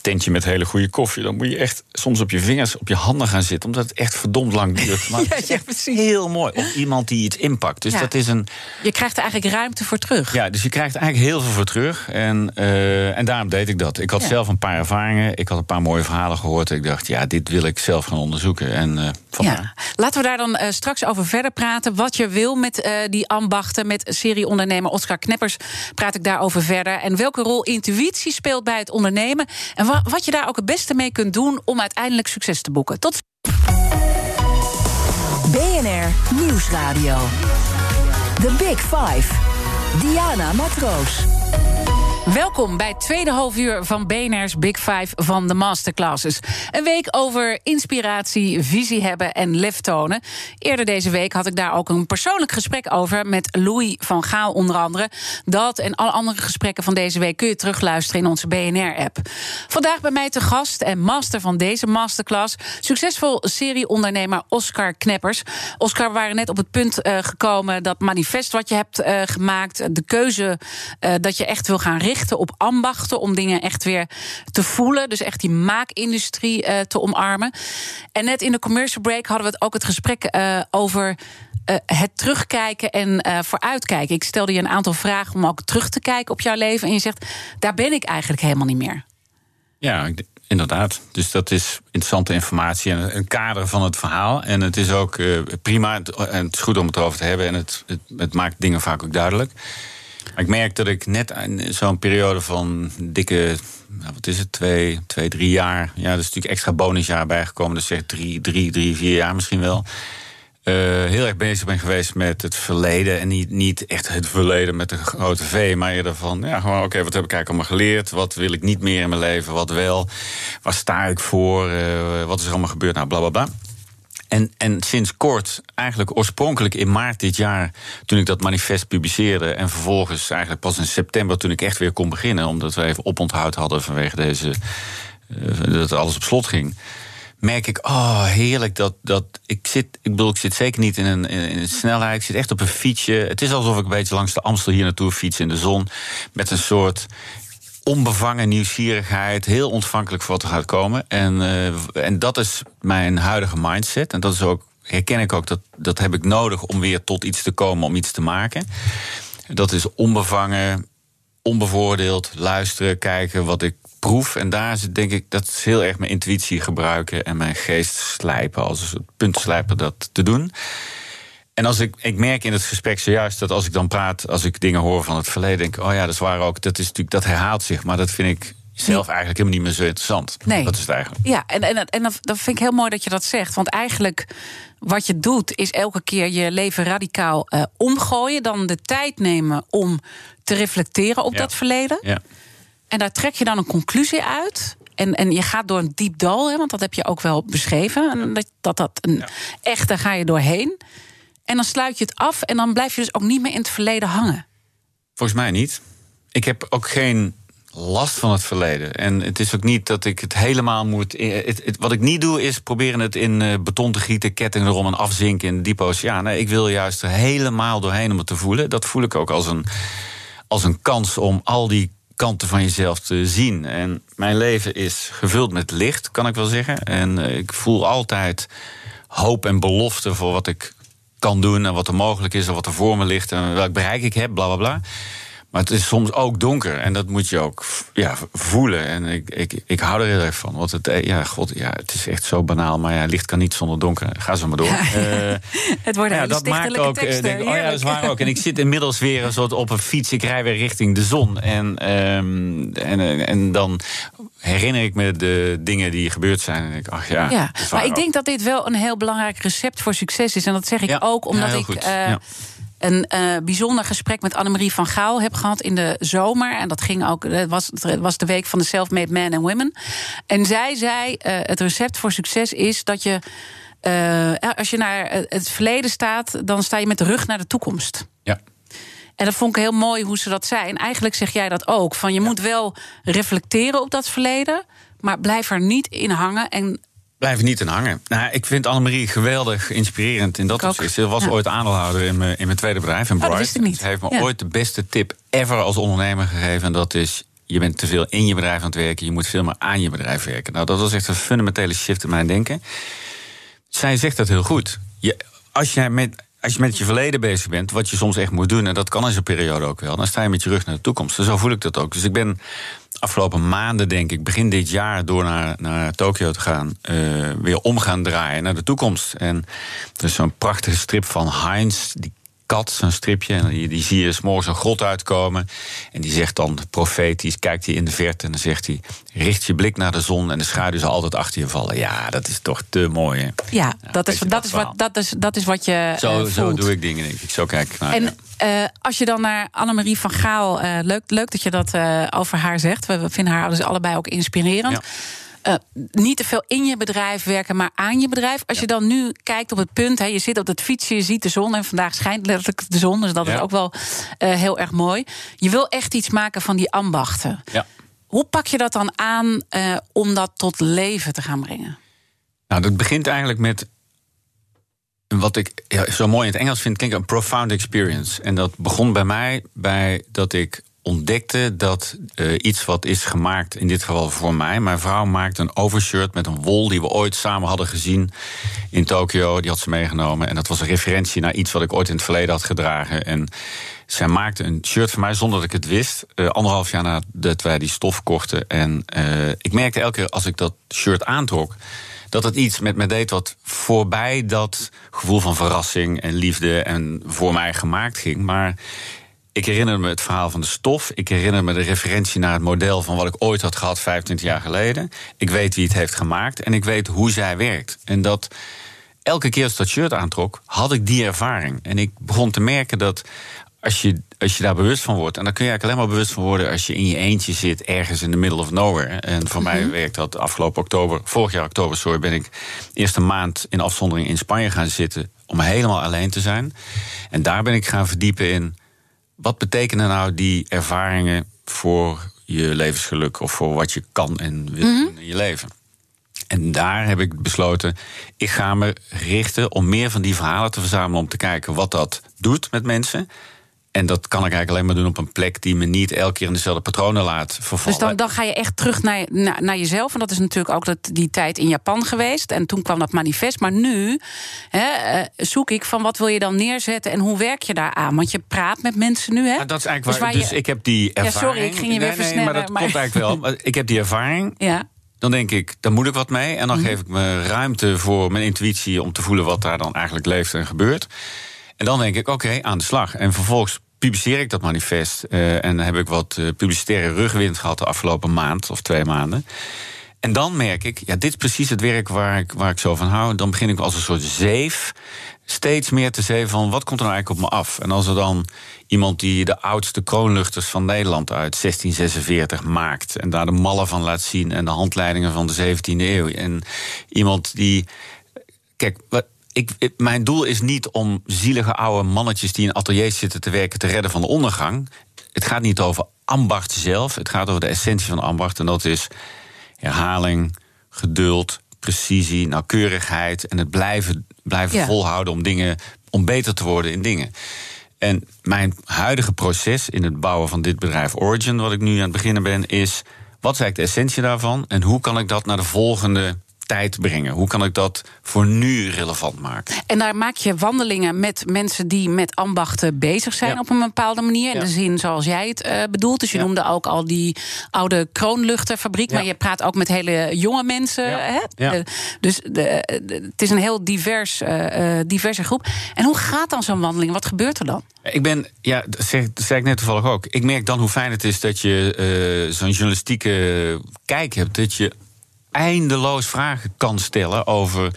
tentje met hele goede koffie, dan moet je echt soms op je vingers, op je handen gaan zitten, omdat het echt verdomd lang duurt. Maar ja, ja, het is heel mooi. Of iemand die iets inpakt. Dus dat is een. Je krijgt er eigenlijk ruimte voor terug. Ja, dus je krijgt eigenlijk heel veel voor terug. En, uh, en daarom deed ik dat. Ik had zelf een paar ervaringen. Ik had een paar mooie verhalen gehoord. En ik dacht, ja, dit wil ik zelf gaan onderzoeken. En, uh, ja. Laten we daar dan uh, straks over verder praten. Wat je wil met die ambachten, met serieondernemer Oscar Kneppers, praat ik daarover verder. En welke rol intuïtie speelt bij het ondernemen. En wat je daar ook het beste mee kunt doen om uiteindelijk succes te boeken. Tot BNR Nieuwsradio. The Big Five. Diana Matroos. Welkom bij het tweede halfuur van BNR's Big Five van de Masterclasses. Een week over inspiratie, visie hebben en lef tonen. Eerder deze week had ik daar ook een persoonlijk gesprek over met Louis van Gaal onder andere. Dat en alle andere gesprekken van deze week kun je terugluisteren in onze BNR-app. Vandaag bij mij te gast en master van deze masterclass, succesvol serieondernemer Oscar Kneppers. Oscar, we waren net op het punt uh, gekomen dat manifest wat je hebt uh, gemaakt, de keuze uh, dat je echt wil gaan richten op ambachten om dingen echt weer te voelen. Dus echt die maakindustrie uh, te omarmen. En net in de commercial break hadden we het ook het gesprek uh, over eh, het terugkijken en vooruitkijken. Ik stelde je een aantal vragen om ook terug te kijken op jouw leven. En je zegt, daar ben ik eigenlijk helemaal niet meer. Ja, inderdaad. Dus dat is interessante informatie en een kader van het verhaal. En het is ook prima en het is goed om het erover te hebben. En het, het maakt dingen vaak ook duidelijk. Ik merk dat ik net zo'n periode van dikke, nou, wat is het, twee, twee, drie jaar. Ja, er is natuurlijk extra bonusjaar bijgekomen. Dus zeg drie, drie, drie, vier jaar misschien wel. Uh, heel erg bezig ben geweest met het verleden. En niet, niet echt het verleden met een grote V, maar eerder van, ja, gewoon, oké, wat heb ik eigenlijk allemaal geleerd? Wat wil ik niet meer in mijn leven? Wat wel? Waar sta ik voor? Uh, wat is er allemaal gebeurd? Nou, bla bla bla. En, en sinds kort, eigenlijk oorspronkelijk in maart dit jaar, toen ik dat manifest publiceerde. En vervolgens eigenlijk pas in september, toen ik echt weer kon beginnen, omdat we even oponthoud hadden vanwege deze. Uh, dat alles op slot ging merk ik, oh heerlijk dat, dat ik zit. Ik bedoel, ik zit zeker niet in een, in een snelheid. Ik zit echt op een fietsje. Het is alsof ik een beetje langs de Amstel hier naartoe fiets in de zon. Met een soort onbevangen nieuwsgierigheid. Heel ontvankelijk voor wat er gaat komen. En, uh, en dat is mijn huidige mindset. En dat is ook, herken ik ook, dat, dat heb ik nodig om weer tot iets te komen, om iets te maken. Dat is onbevangen, onbevoordeeld, luisteren, kijken wat ik proef. En daar zit denk ik, dat is heel erg mijn intuïtie gebruiken en mijn geest slijpen, als het punt slijpen dat te doen. En als ik, ik merk in het gesprek zojuist dat als ik dan praat, als ik dingen hoor van het verleden, denk ik, oh ja, dat is waar ook. Dat is natuurlijk, dat herhaalt zich, maar dat vind ik zelf eigenlijk helemaal niet meer zo interessant. Nee. Dat is het eigenlijk. Ja, en, en, en dat vind ik heel mooi dat je dat zegt. Want eigenlijk wat je doet, is elke keer je leven radicaal uh, omgooien. Dan de tijd nemen om te reflecteren op Ja. dat verleden. Ja. En daar trek je dan een conclusie uit. En, en je gaat door een diep dal, hè, want dat heb je ook wel beschreven. En dat dat, dat een echt, daar ga je doorheen. En dan sluit je het af en dan blijf je dus ook niet meer in het verleden hangen. Volgens mij niet. Ik heb ook geen last van het verleden. En het is ook niet dat ik het helemaal moet. Het, het- wat ik niet doe, is proberen het in eh, beton te gieten, ketting erom en afzinken in de diepe oceaan. Nee, ik wil juist er helemaal doorheen om het te voelen. Dat voel ik ook als een, als een kans om al die kanten van jezelf te zien. En mijn leven is gevuld met licht, kan ik wel zeggen. En eh, ik voel altijd hoop en belofte voor wat ik kan doen en wat er mogelijk is en wat er voor me ligt en welk bereik ik heb, bla bla bla. Maar het is soms ook donker en dat moet je ook ja, voelen. En ik, ik, ik hou er heel erg van. Want het, eh, ja, god, ja, het is echt zo banaal. Maar ja, licht kan niet zonder donker. Ga zo maar door. Eh, Het worden ja, hele dat maakt ook. eh, teksten. denk, ik, oh ja, dat is waar ook. En ik zit inmiddels weer een soort op een fiets. Ik rij weer richting de zon. En, ehm, en, en dan herinner ik me de dingen die gebeurd zijn. En ik, ach ja. Ja, maar ik ook. denk dat dit wel een heel belangrijk recept voor succes is. En dat zeg ik Ja, ook ja, omdat ik. Een eh, bijzonder gesprek met Annemarie van Gaal heb gehad in de zomer. En dat ging ook, het was, het was de week van de Self-Made Men and Women. En zij zei: eh, het recept voor succes is dat je. eh, als je naar het verleden staat, dan sta je met de rug naar de toekomst. Ja. En dat vond ik heel mooi hoe ze dat zei. En eigenlijk zeg jij dat ook. Van je moet wel reflecteren op dat verleden, maar blijf er niet in hangen. En Blijf niet in hangen. Nou, ik vind Annemarie geweldig inspirerend in dat opzicht. Ze was Ja. ooit aandeelhouder in mijn, in mijn tweede bedrijf, in Oh, dat Bright. wist ik niet. Ze heeft me Ja. ooit de beste tip ever als ondernemer gegeven. En dat is, je bent te veel in je bedrijf aan het werken. Je moet veel meer aan je bedrijf werken. Nou, dat was echt een fundamentele shift in mijn denken. Zij zegt dat heel goed. Je, als, jij met, als je met je verleden bezig bent, wat je soms echt moet doen... en dat kan in zo'n periode ook wel, dan sta je met je rug naar de toekomst. En zo voel ik dat ook. Dus ik ben afgelopen maanden, denk ik, begin dit jaar... door naar, naar Tokio te gaan, eh, weer om gaan draaien naar de toekomst. En er is zo'n prachtige strip van Heinz, die kat, zo'n stripje. En die, die zie je 's morgens een grot uitkomen. En die zegt dan profetisch, kijkt hij in de verte... en dan zegt hij, richt je blik naar de zon... en de schaduw zal altijd achter je vallen. Ja, dat is toch te mooi, hè? ja, dat, is, dat, dat is wat, dat, is, dat is wat je Zo, eh, zo voelt. doe ik dingen, denk ik. Zo kijk ik naar. En ja. eh, als je dan naar Annemarie van Gaal... eh, leuk, leuk dat je dat over haar zegt. We, we vinden haar dus allebei ook inspirerend. Ja. Eh, niet te veel in je bedrijf werken, maar aan je bedrijf. Als je dan nu kijkt op het punt, hè, je zit op het fietsje, je ziet de zon... en vandaag schijnt letterlijk de zon, dus dat Ja. is ook wel eh, heel erg mooi. Je wil echt iets maken van die ambachten. Ja. Hoe pak je dat dan aan eh, om dat tot leven te gaan brengen? Nou, dat begint eigenlijk met wat ik ja, zo mooi in het Engels vind, klinkt een profound experience. En dat begon bij mij bij dat ik ontdekte dat uh, iets wat is gemaakt, in dit geval voor mij. Mijn vrouw maakte een overshirt met een wol die we ooit samen hadden gezien in Tokio. Die had ze meegenomen. En dat was een referentie naar iets wat ik ooit in het verleden had gedragen. En zij maakte een shirt voor mij zonder dat ik het wist. Uh, anderhalf jaar nadat wij die stof kochten. En uh, ik merkte elke keer als ik dat shirt aantrok dat het iets met me deed wat voorbij dat gevoel van verrassing en liefde en voor mij gemaakt ging. Maar ik herinner me het verhaal van de stof. Ik herinner me de referentie naar het model van wat ik ooit had gehad 25 jaar geleden. Ik weet wie het heeft gemaakt en ik weet hoe zij werkt. En dat elke keer als dat shirt aantrok, had ik die ervaring. En ik begon te merken dat als je, als je daar bewust van wordt, en dan kun je eigenlijk alleen maar bewust van worden als je in je eentje zit, ergens in the middle of nowhere. En voor mij mhm. werkt dat afgelopen oktober, vorig jaar oktober, sorry, ben ik eerste maand in afzondering in Spanje gaan zitten om helemaal alleen te zijn. En daar ben ik gaan verdiepen in wat betekenen nou die ervaringen voor je levensgeluk of voor wat je kan en wil mhm. in je leven? En daar heb ik besloten, ik ga me richten om meer van die verhalen te verzamelen om te kijken wat dat doet met mensen. En dat kan ik eigenlijk alleen maar doen op een plek die me niet elke keer in dezelfde patronen laat vervallen. Dus dan, dan ga je echt terug naar, naar, naar, jezelf. En dat is natuurlijk ook dat, die tijd in Japan geweest. En toen kwam dat manifest. Maar nu hè, eh, zoek ik van wat wil je dan neerzetten en hoe werk je daar aan? Want je praat met mensen nu. Hè? Ja, dat is eigenlijk dus waar. Dus, ik heb die ervaring. Ja, sorry, ik ging je weer nee, nee, maar dat komt eigenlijk wel. Ik heb die ervaring. Ja. Dan denk ik, daar moet ik wat mee. En dan mhm. geef ik me ruimte voor mijn intuïtie om te voelen wat daar dan eigenlijk leeft en gebeurt. En dan denk ik, oké, aan de slag. En vervolgens publiceer ik dat manifest. Uh, en heb ik wat uh, publicitaire rugwind gehad de afgelopen maand of twee maanden. En dan merk ik, ja, dit is precies het werk waar ik, waar ik zo van hou. Dan begin ik als een soort zeef steeds meer te zeven van wat komt er nou eigenlijk op me af. En als er dan iemand die de oudste kroonluchters van Nederland uit 1646 maakt... en daar de mallen van laat zien en de handleidingen van de 17e eeuw... en iemand die... Kijk, ik, mijn doel is niet om zielige oude mannetjes die in ateliers zitten te werken te redden van de ondergang. Het gaat niet over ambacht zelf. Het gaat over de essentie van ambacht. En dat is herhaling, geduld, precisie, nauwkeurigheid. En het blijven, blijven volhouden om dingen. om beter te worden in dingen. En mijn huidige proces in het bouwen van dit bedrijf Origin, wat ik nu aan het beginnen ben, is. Wat is eigenlijk de essentie daarvan? En hoe kan ik dat naar de volgende tijd brengen? Hoe kan ik dat voor nu relevant maken? En daar maak je wandelingen met mensen die met ambachten bezig zijn op een bepaalde manier. In de zin zoals jij het uh, bedoelt. Dus je noemde ook al die oude kroonluchtenfabriek. Maar je praat ook met hele jonge mensen. Hè? Uh, dus de, het is een heel divers, uh, diverse groep. En hoe gaat dan zo'n wandeling? Wat gebeurt er dan? Ik ben, ja, dat zei ik net toevallig ook. Ik merk dan hoe fijn het is dat je zo'n journalistieke kijk hebt. Dat je eindeloos vragen kan stellen over.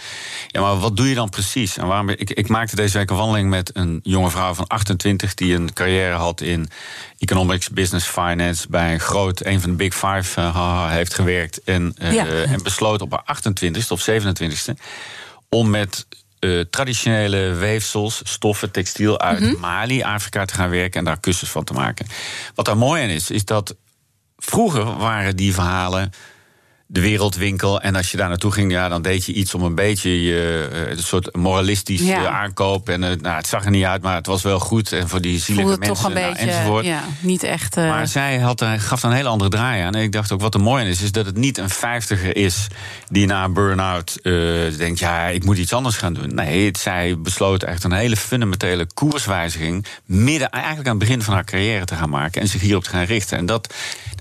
Ja, maar wat doe je dan precies? En waarom, ik, ik maakte deze week een wandeling met een jonge vrouw van 28 die een carrière had in economics, business, finance bij een groot, een van de big five uh, heeft gewerkt. En, uh, en besloot op haar 28ste of 27ste om met uh, traditionele weefsels, stoffen, textiel uit mhm. Mali, Afrika te gaan werken en daar kussens van te maken. Wat daar mooi aan is, is dat vroeger waren die verhalen de wereldwinkel. En als je daar naartoe ging, ja, dan deed je iets om een beetje je uh, een soort moralistisch ja. aankoop. En uh, nou, het zag er niet uit, maar het was wel goed. En voor die zielige mensen toch een nou, beetje, enzovoort. Ja, niet echt. Uh... Maar zij had, gaf een hele andere draai aan. En ik dacht ook wat er mooi is, is dat het niet een vijftiger is die na een burn-out denkt, ja, ik moet iets anders gaan doen. Nee, het, zij besloot echt een hele fundamentele koerswijziging midden eigenlijk aan het begin van haar carrière te gaan maken en zich hierop te gaan richten. En dat,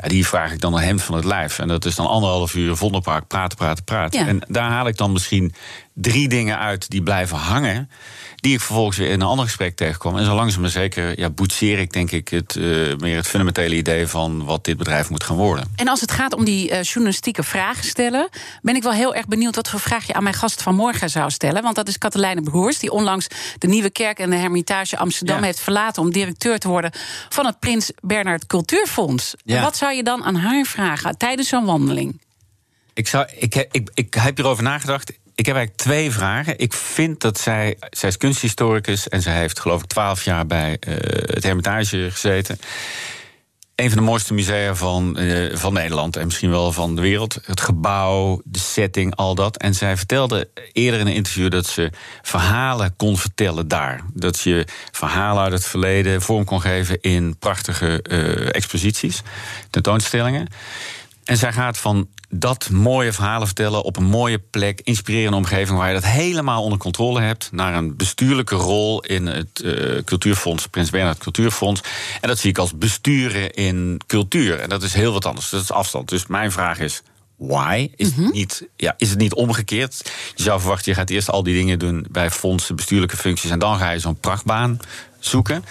nou, die vraag ik dan een hemd van het lijf. En dat is dan anderhalf uur uur Vondelpark praten, praten, praten. En daar haal ik dan misschien drie dingen uit die blijven hangen. Die ik vervolgens weer in een ander gesprek tegenkwam. En zo langzaam maar zeker ja, boetseer ik denk ik het, uh, meer het fundamentele idee van wat dit bedrijf moet gaan worden. En als het gaat om die uh, journalistieke vragen stellen, ben ik wel heel erg benieuwd wat voor vraag je aan mijn gast van morgen zou stellen. Want dat is Katelijne Broers, die onlangs de Nieuwe Kerk en de Hermitage Amsterdam heeft verlaten om directeur te worden van het Prins Bernhard Cultuurfonds. Ja. Wat zou je dan aan haar vragen tijdens zo'n wandeling? Ik, zou, ik, ik, ik heb hierover nagedacht. Ik heb eigenlijk twee vragen. Ik vind dat zij, zij is kunsthistoricus en zij heeft geloof ik twaalf jaar bij uh, het Hermitage gezeten. een van de mooiste musea van, uh, van Nederland en misschien wel van de wereld. Het gebouw, de setting, al dat. En zij vertelde eerder in een interview dat ze verhalen kon vertellen daar. Dat je verhalen uit het verleden vorm kon geven in prachtige uh, exposities, tentoonstellingen. En zij gaat van dat mooie verhalen vertellen op een mooie plek, inspirerende omgeving waar je dat helemaal onder controle hebt, naar een bestuurlijke rol in het uh, Cultuurfonds, Prins Bernhard Cultuurfonds. En dat zie ik als besturen in cultuur. En dat is heel wat anders. Dat is afstand. Dus mijn vraag is. Why? Is, het mhm. niet, ja, is het niet omgekeerd? Je zou verwachten, je gaat eerst al die dingen doen bij fondsen, bestuurlijke functies, en dan ga je zo'n prachtbaan zoeken.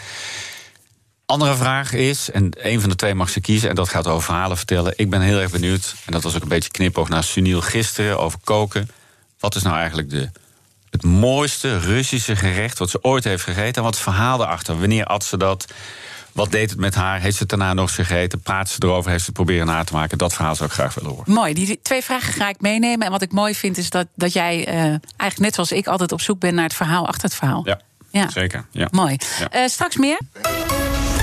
Andere vraag is, en een van de twee mag ze kiezen, en dat gaat over verhalen vertellen. Ik ben heel erg benieuwd, en dat was ook een beetje knipoog naar Sunil gisteren over koken. Wat is nou eigenlijk de, het mooiste Russische gerecht wat ze ooit heeft gegeten? En wat verhaal erachter? Wanneer at ze dat? Wat deed het met haar? Heeft ze het daarna nog gegeten? Praat ze erover? Heeft ze het proberen na te maken? Dat verhaal zou ik graag willen horen. Mooi. Die twee vragen ga ik meenemen. En wat ik mooi vind is dat, dat jij uh, eigenlijk net zoals ik altijd op zoek bent naar het verhaal achter het verhaal. Ja, ja. zeker. Ja. Mooi. Ja. Uh, straks meer.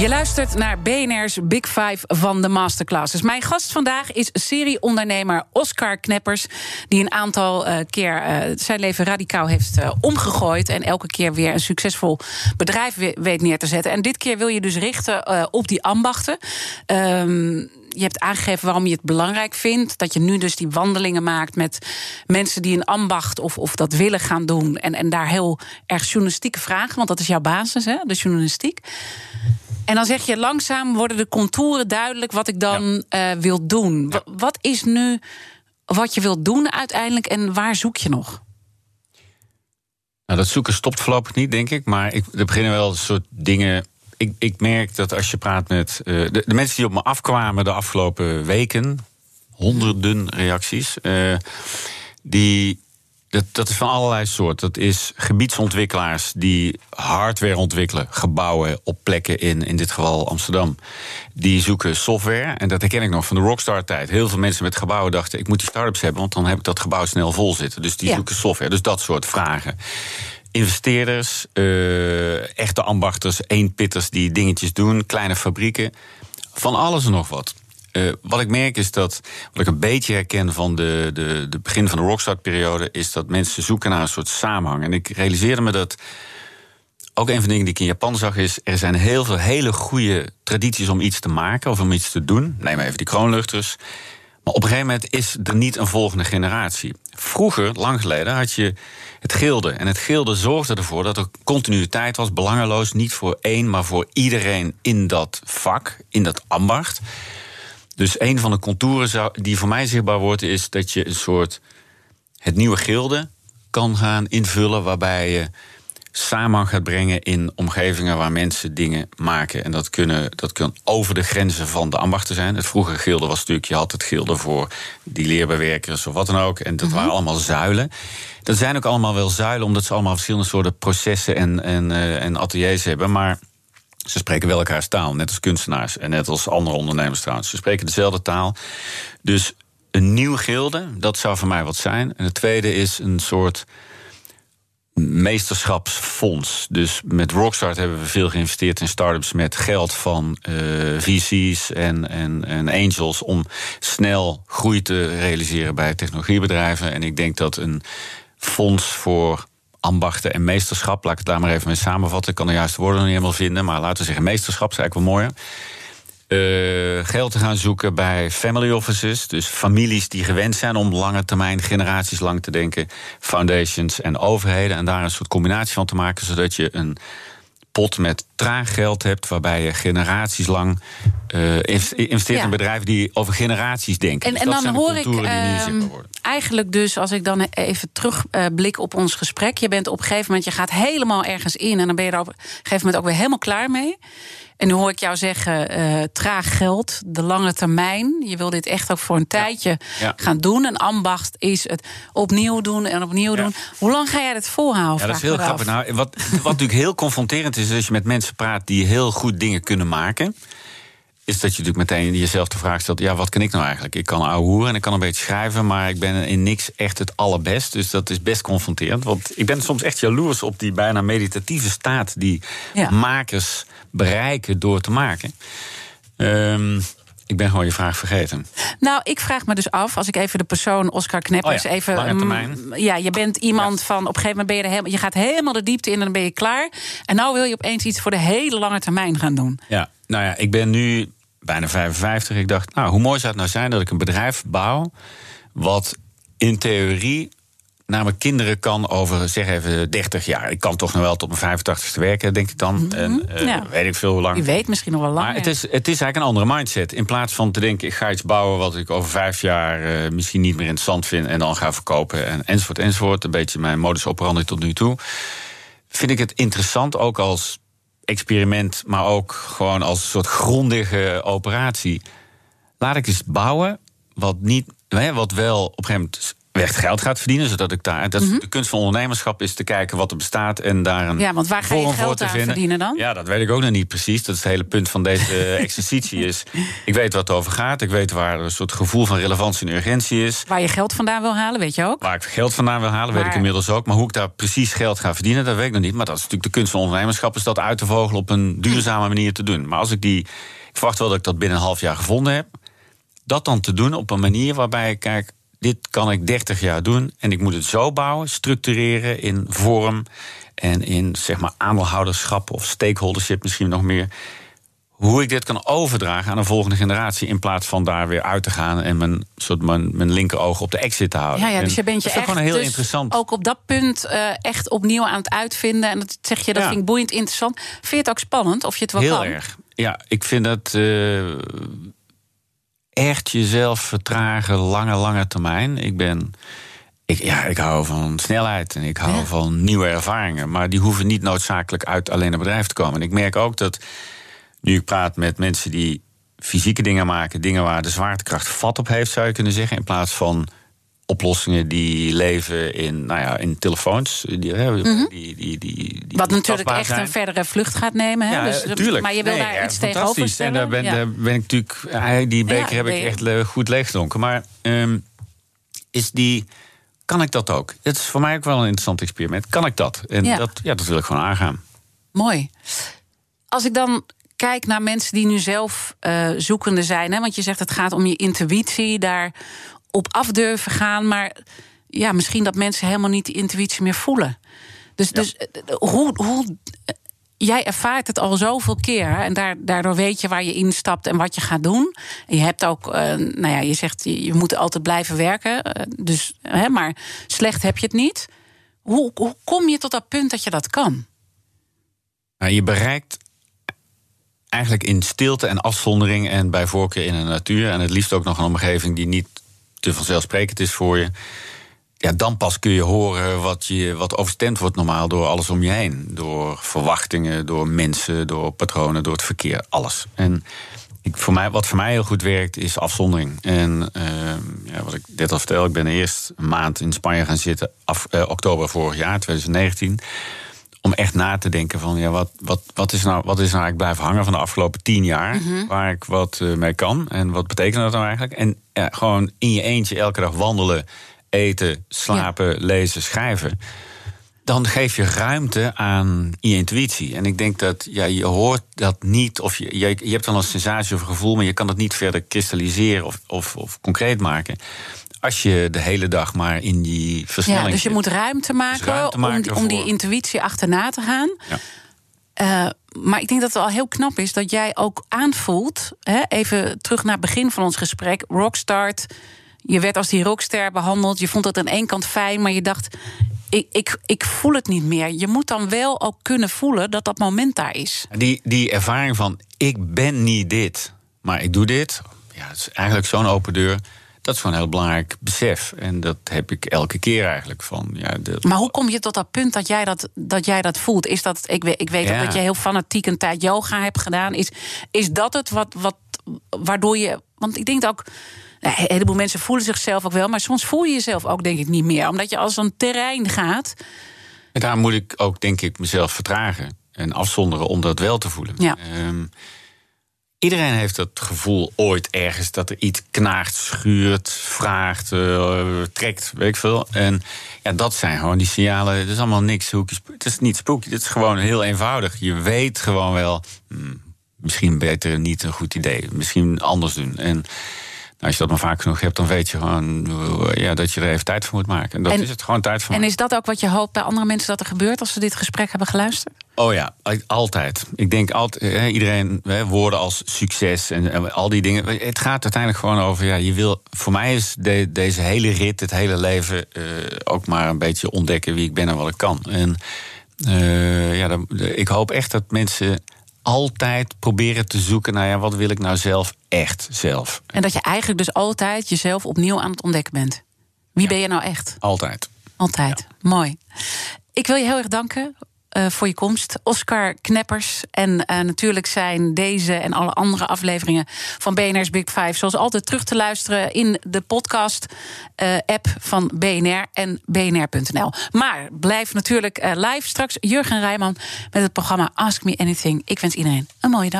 Je luistert naar BNR's Big Five van de Masterclasses. Mijn gast vandaag is serieondernemer Oscar Kneppers... die een aantal uh, keer uh, zijn leven radicaal heeft uh, omgegooid... en elke keer weer een succesvol bedrijf weet neer te zetten. En dit keer wil je dus richten op die ambachten... Um, je hebt aangegeven waarom je het belangrijk vindt. Dat je nu dus die wandelingen maakt met mensen die een ambacht of, of dat willen gaan doen. En, en daar heel erg journalistieke vragen, want dat is jouw basis, hè, de journalistiek. En dan zeg je langzaam worden de contouren duidelijk wat ik dan ja. uh, wil doen. Wat is nu wat je wilt doen uiteindelijk en waar zoek je nog? Nou, dat zoeken stopt voorlopig niet, denk ik. Maar ik, er beginnen wel een soort dingen ik, ik merk dat als je praat met uh, de, de, mensen die op me afkwamen de afgelopen weken, honderden reacties, uh, die. Dat, dat is van allerlei soorten. Dat is gebiedsontwikkelaars die hardware ontwikkelen, gebouwen op plekken in, in dit geval Amsterdam. Die zoeken software. En dat herken ik nog van de Rockstar-tijd. Heel veel mensen met gebouwen dachten: ik moet die start-ups hebben, want dan heb ik dat gebouw snel vol zitten. Dus die ja. zoeken software. Dus dat soort vragen investeerders, uh, echte ambachters, eenpitters die dingetjes doen, kleine fabrieken. Van alles en nog wat. Uh, wat ik merk is dat, wat ik een beetje herken van de, de, de begin van de rockstart-periode, is dat mensen zoeken naar een soort samenhang. En ik realiseerde me dat. Ook een van de dingen die ik in Japan zag is... er zijn heel veel hele goede tradities om iets te maken of om iets te doen. Neem even die kroonluchters. Maar op een gegeven moment is er niet een volgende generatie. Vroeger, lang geleden, had je het gilde. En het gilde zorgde ervoor dat er continuïteit was, belangeloos, niet voor één, maar voor iedereen in dat vak, in dat ambacht. Dus een van de contouren die voor mij zichtbaar wordt, is dat je een soort het nieuwe gilde kan gaan invullen, waarbij je samen gaat brengen in omgevingen waar mensen dingen maken. En dat, kunnen, dat kan over de grenzen van de ambachten zijn. Het vroege gilde was natuurlijk, je had het gilde voor die leerbewerkers of wat dan ook. En dat mhm. waren allemaal zuilen. Dat zijn ook allemaal wel zuilen, omdat ze allemaal verschillende soorten processen en, en, uh, en ateliers hebben. Maar ze spreken wel elkaars taal, net als kunstenaars en net als andere ondernemers trouwens. Ze spreken dezelfde taal. Dus een nieuw gilde, dat zou voor mij wat zijn. En het tweede is een soort meesterschapsfonds. Dus met Rockstart hebben we veel geïnvesteerd in startups met geld van uh, eh, VC's en, en, en angels om snel groei te realiseren bij technologiebedrijven. En ik denk dat een fonds voor ambachten en meesterschap, laat ik het daar maar even mee samenvatten. Ik kan de juiste woorden niet helemaal vinden, maar laten we zeggen meesterschap is eigenlijk wel mooier uh, geld te gaan zoeken bij family offices. Dus families die gewend zijn om lange termijn, generaties lang te denken. Foundations en overheden. En daar een soort combinatie van te maken, zodat je een pot met traag geld hebt, waarbij je generaties lang uh, investeert in bedrijven die over generaties denken. En, dus en dan hoor ik uh, eigenlijk dus, als ik dan even terugblik op ons gesprek, je bent op een gegeven moment, je gaat helemaal ergens in en dan ben je er op een gegeven moment ook weer helemaal klaar mee. En nu hoor ik jou zeggen, uh, traag geld, de lange termijn. Je wil dit echt ook voor een tijdje gaan doen. Een ambacht is het opnieuw doen en opnieuw doen. Hoe lang ga jij dat volhouden? Ja, dat is heel grappig. Nou, wat, wat natuurlijk heel confronterend is, als je met mensen praat die heel goed dingen kunnen maken is dat je natuurlijk meteen jezelf de vraag stelt: ja, wat kan ik nou eigenlijk? Ik kan ouwehoeren en ik kan een beetje schrijven, maar ik ben in niks echt het allerbest. Dus dat is best confronterend. Want ik ben soms echt jaloers op die bijna meditatieve staat die Ja. makers bereiken door te maken. Ehm, ik ben gewoon je vraag vergeten. Nou, ik vraag me dus af, als ik even de persoon Oscar Kneppers Oh ja, even. lange termijn. mm, Ja, je bent iemand van op een gegeven moment ben je er helemaal, je gaat helemaal de diepte in en dan ben je klaar. En nou wil je opeens iets voor de hele lange termijn gaan doen. Ja, nou ja, ik ben nu bijna 55. Ik dacht, nou, hoe mooi zou het nou zijn dat ik een bedrijf bouw. wat in theorie naar mijn kinderen kan over, zeg even, 30 jaar. Ik kan toch nog wel tot mijn 85ste werken, denk ik dan. En eh, Mhm. ja. weet ik veel hoe lang. Wie weet, misschien nog wel langer. Maar het is, het is eigenlijk een andere mindset. In plaats van te denken, ik ga iets bouwen wat ik over vijf jaar eh, misschien niet meer interessant vind en dan ga verkopen en, enzovoort, enzovoort. Een beetje mijn modus operandi tot nu toe. Vind ik het interessant ook als experiment, maar ook gewoon als een soort grondige operatie. Laat ik eens bouwen wat, niet, wat wel op een gegeven moment echt geld gaat verdienen, zodat ik daar. Dat is De kunst van ondernemerschap is te kijken wat er bestaat en daar een. Mhm. Ja, want waar ga je geld aan verdienen dan? Ja, dat weet ik ook nog niet precies. Dat is het hele punt van deze exercitie. Is, ik weet wat het over gaat. Ik weet waar een soort gevoel van relevantie en urgentie is. Waar je geld vandaan wil halen, weet je ook. Waar ik geld vandaan wil halen, weet ik inmiddels ook. Maar hoe ik daar precies geld ga verdienen, dat weet ik nog niet. Maar dat is natuurlijk de kunst van ondernemerschap, is dat uit te vogelen op een duurzame manier te doen. Maar als ik die. Ik verwacht wel dat ik dat binnen een half jaar gevonden heb. Dat dan te doen op een manier waarbij ik kijk. Dit kan ik 30 jaar doen en ik moet het zo bouwen, structureren in vorm en in zeg maar aandeelhouderschap of stakeholdership misschien nog meer. Hoe ik dit kan overdragen aan een volgende generatie in plaats van daar weer uit te gaan en mijn, soort mijn, mijn linkeroog op de exit te houden. Ja, ja, dus je bent je dat is echt gewoon heel dus interessant. ook op dat punt eh, echt opnieuw aan het uitvinden. En dat zeg je, dat Ja. vind ik boeiend interessant. Vind je het ook spannend of je het wel Heel kan? erg. Ja, ik vind dat eh, echt jezelf vertragen, lange, lange termijn. Ik ben. Ik, ja, ik hou van snelheid en ik hou Ja. van nieuwe ervaringen. Maar die hoeven niet noodzakelijk uit alleen een bedrijf te komen. En ik merk ook dat nu ik praat met mensen die fysieke dingen maken, dingen waar de zwaartekracht vat op heeft, zou je kunnen zeggen. In plaats van oplossingen die leven in, nou ja, in telefoons. Die, hè, die, die, die, die. Wat natuurlijk echt zijn. een verdere vlucht gaat nemen. Hè? Ja, dus, eh, tuurlijk. Maar je wil Nee, daar ja, iets tegenover stellen. En daar ben, daar ben ik natuurlijk... eh, Die beker heb ik echt le- goed leeggedronken. Maar ehm, is die... Kan ik dat ook? Het is voor mij ook wel een interessant experiment. Kan ik dat? En Ja. Dat, ja, dat wil ik gewoon aangaan. Mooi. Als ik dan kijk naar mensen die nu zelf eh, zoekende zijn, hè, want je zegt het gaat om je intuïtie, daar op af durven gaan, maar ja, misschien dat mensen helemaal niet die intuïtie meer voelen. Dus, dus hoe, hoe jij ervaart het al zoveel keer en daar, daardoor weet je waar je instapt en wat je gaat doen. En je hebt ook, eh, nou ja, je zegt je, je moet altijd blijven werken, eh, dus, hè, maar slecht heb je het niet. Hoe, hoe kom je tot dat punt dat je dat kan? Nou, je bereikt eigenlijk in stilte en afzondering... en bij voorkeur in de natuur... en het liefst ook nog een omgeving die niet te vanzelfsprekend is voor je... Ja, dan pas kun je horen wat, je, wat overstemd wordt normaal door alles om je heen. Door verwachtingen, door mensen, door patronen, door het verkeer, alles. En ik, voor mij, wat voor mij heel goed werkt, is afzondering. En ehm, ja, wat ik net al vertel, ik ben eerst een maand in Spanje gaan zitten... Af, eh, oktober vorig jaar, 2019 om echt na te denken van ja, wat, wat, wat, is nou, wat is nou eigenlijk blijven hangen van de afgelopen tien jaar, waar ik wat eh, mee kan en wat betekent dat nou eigenlijk? En ja, gewoon in je eentje elke dag wandelen, eten, slapen, lezen, schrijven. Dan geef je ruimte aan je intuïtie. En ik denk dat ja, je hoort dat niet, of je, je, je hebt dan een sensatie of een gevoel, maar je kan het niet verder kristalliseren of, of, of concreet maken. Als je de hele dag maar in die versnelling Ja, dus je zit. moet ruimte maken, ruimte om, maken die- om die intuïtie achterna te gaan. Ja. Eh, maar ik denk dat het al heel knap is dat jij ook aanvoelt. Hè, even terug naar het begin van ons gesprek. Rockstart. Je werd als die rockster behandeld. Je vond het aan één kant fijn, maar je dacht. Ik, ik, ik voel het niet meer. Je moet dan wel ook kunnen voelen dat dat moment daar is. Die, die ervaring van ik ben niet dit, maar ik doe dit. Ja, het is eigenlijk zo'n open deur. Dat is gewoon een heel belangrijk besef. En dat heb ik elke keer eigenlijk. Van, ja, de, Maar hoe kom je tot dat punt dat jij dat, dat, jij dat voelt? Is dat, ik weet, ik weet Ja. dat je heel fanatiek een tijd yoga hebt gedaan. Is, is dat het wat, wat, waardoor je. Want ik denk dat ook. nou, Een heleboel mensen voelen zichzelf ook wel, maar soms voel je jezelf ook, denk ik, niet meer. Omdat je als een terrein gaat. En daar moet ik ook, denk ik, mezelf vertragen en afzonderen om dat wel te voelen. Ja. Ehm, Iedereen heeft het gevoel ooit ergens dat er iets knaagt, schuurt, vraagt, uh, trekt, weet ik veel. En ja, dat zijn gewoon die signalen. Het is allemaal niks hoekjes. Het is niet spooky, het is gewoon heel eenvoudig. Je weet gewoon wel, hmm, misschien beter niet een goed idee. Misschien anders doen. En als je dat maar vaak genoeg hebt, dan weet je gewoon ja, dat je er even tijd voor moet maken. En dat is het gewoon tijd voor. En is dat ook wat je hoopt bij andere mensen dat er gebeurt als ze dit gesprek hebben geluisterd? Oh ja, altijd. Ik denk altijd, iedereen, woorden als succes en, al die dingen. Het gaat uiteindelijk gewoon over, ja, je wil. Voor mij is deze hele rit, het hele leven, uh, ook maar een beetje ontdekken wie ik ben en wat ik kan. En uh, ja, dan, ik hoop echt dat mensen altijd proberen te zoeken naar ja, wat wil ik nou zelf echt zelf. En dat je eigenlijk dus altijd jezelf opnieuw aan het ontdekken bent. Wie ben je nou echt? Altijd. Altijd. Mooi. Ik wil je heel erg danken uh, voor je komst. Oscar Kneppers. En uh, natuurlijk zijn deze en alle andere afleveringen van BNR's Big Five... zoals altijd terug te luisteren in de podcast-app uh, van BNR en bnr.nl. Maar blijf natuurlijk live straks Jurgen Rijman met het programma Ask Me Anything. Ik wens iedereen een mooie dag.